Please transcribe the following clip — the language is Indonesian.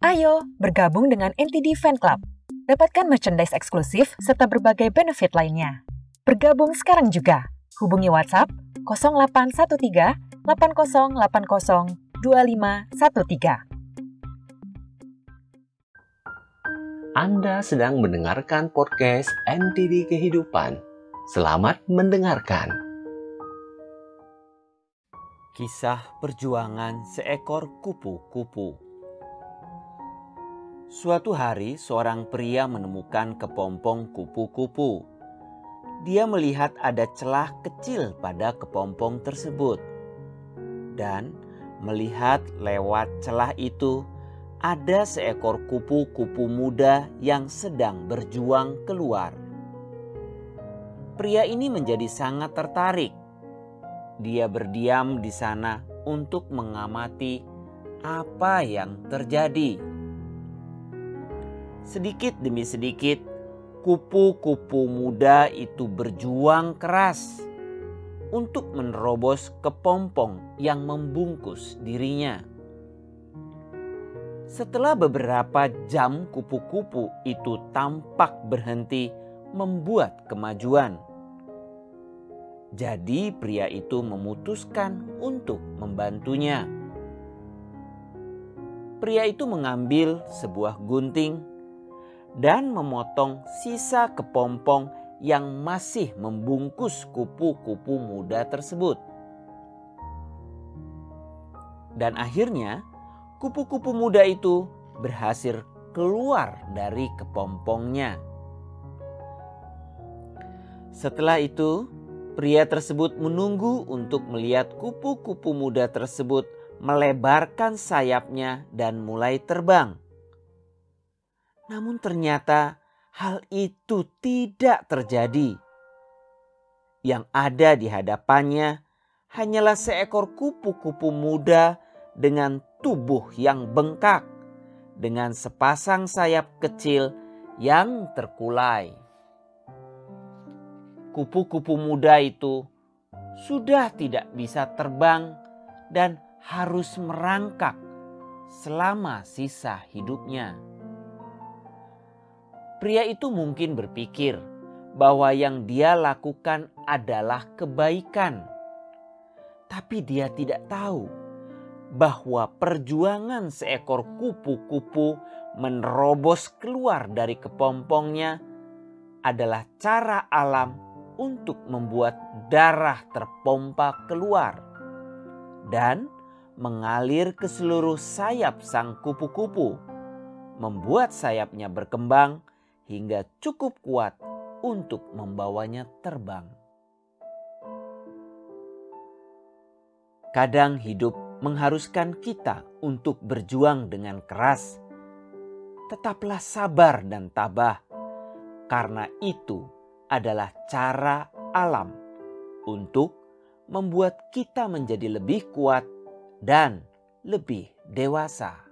Ayo bergabung dengan NTD Fan Club. Dapatkan merchandise eksklusif serta berbagai benefit lainnya. Bergabung sekarang juga. Hubungi WhatsApp 0813 8080 2513. Anda sedang mendengarkan podcast NTD Kehidupan. Selamat mendengarkan. Kisah perjuangan seekor kupu-kupu. Suatu hari, seorang pria menemukan kepompong kupu-kupu. Dia melihat ada celah kecil pada kepompong tersebut, dan melihat lewat celah itu ada seekor kupu-kupu muda yang sedang berjuang keluar. Pria ini menjadi sangat tertarik. Dia berdiam di sana untuk mengamati apa yang terjadi. Sedikit demi sedikit, kupu-kupu muda itu berjuang keras untuk menerobos kepompong yang membungkus dirinya. Setelah beberapa jam, kupu-kupu itu tampak berhenti membuat kemajuan. Jadi, pria itu memutuskan untuk membantunya. Pria itu mengambil sebuah gunting dan memotong sisa kepompong yang masih membungkus kupu-kupu muda tersebut. Dan akhirnya kupu-kupu muda itu berhasil keluar dari kepompongnya. Setelah itu, pria tersebut menunggu untuk melihat kupu-kupu muda tersebut melebarkan sayapnya dan mulai terbang. Namun ternyata hal itu tidak terjadi. Yang ada di hadapannya hanyalah seekor kupu-kupu muda dengan tubuh yang bengkak, dengan sepasang sayap kecil yang terkulai. Kupu-kupu muda itu sudah tidak bisa terbang dan harus merangkak selama sisa hidupnya. Pria itu mungkin berpikir bahwa yang dia lakukan adalah kebaikan, tapi dia tidak tahu bahwa perjuangan seekor kupu-kupu menerobos keluar dari kepompongnya adalah cara alam untuk membuat darah terpompa keluar dan mengalir ke seluruh sayap sang kupu-kupu, membuat sayapnya berkembang hingga cukup kuat untuk membawanya terbang. Kadang hidup mengharuskan kita untuk berjuang dengan keras. Tetaplah sabar dan tabah, karena itu adalah cara alam untuk membuat kita menjadi lebih kuat dan lebih dewasa.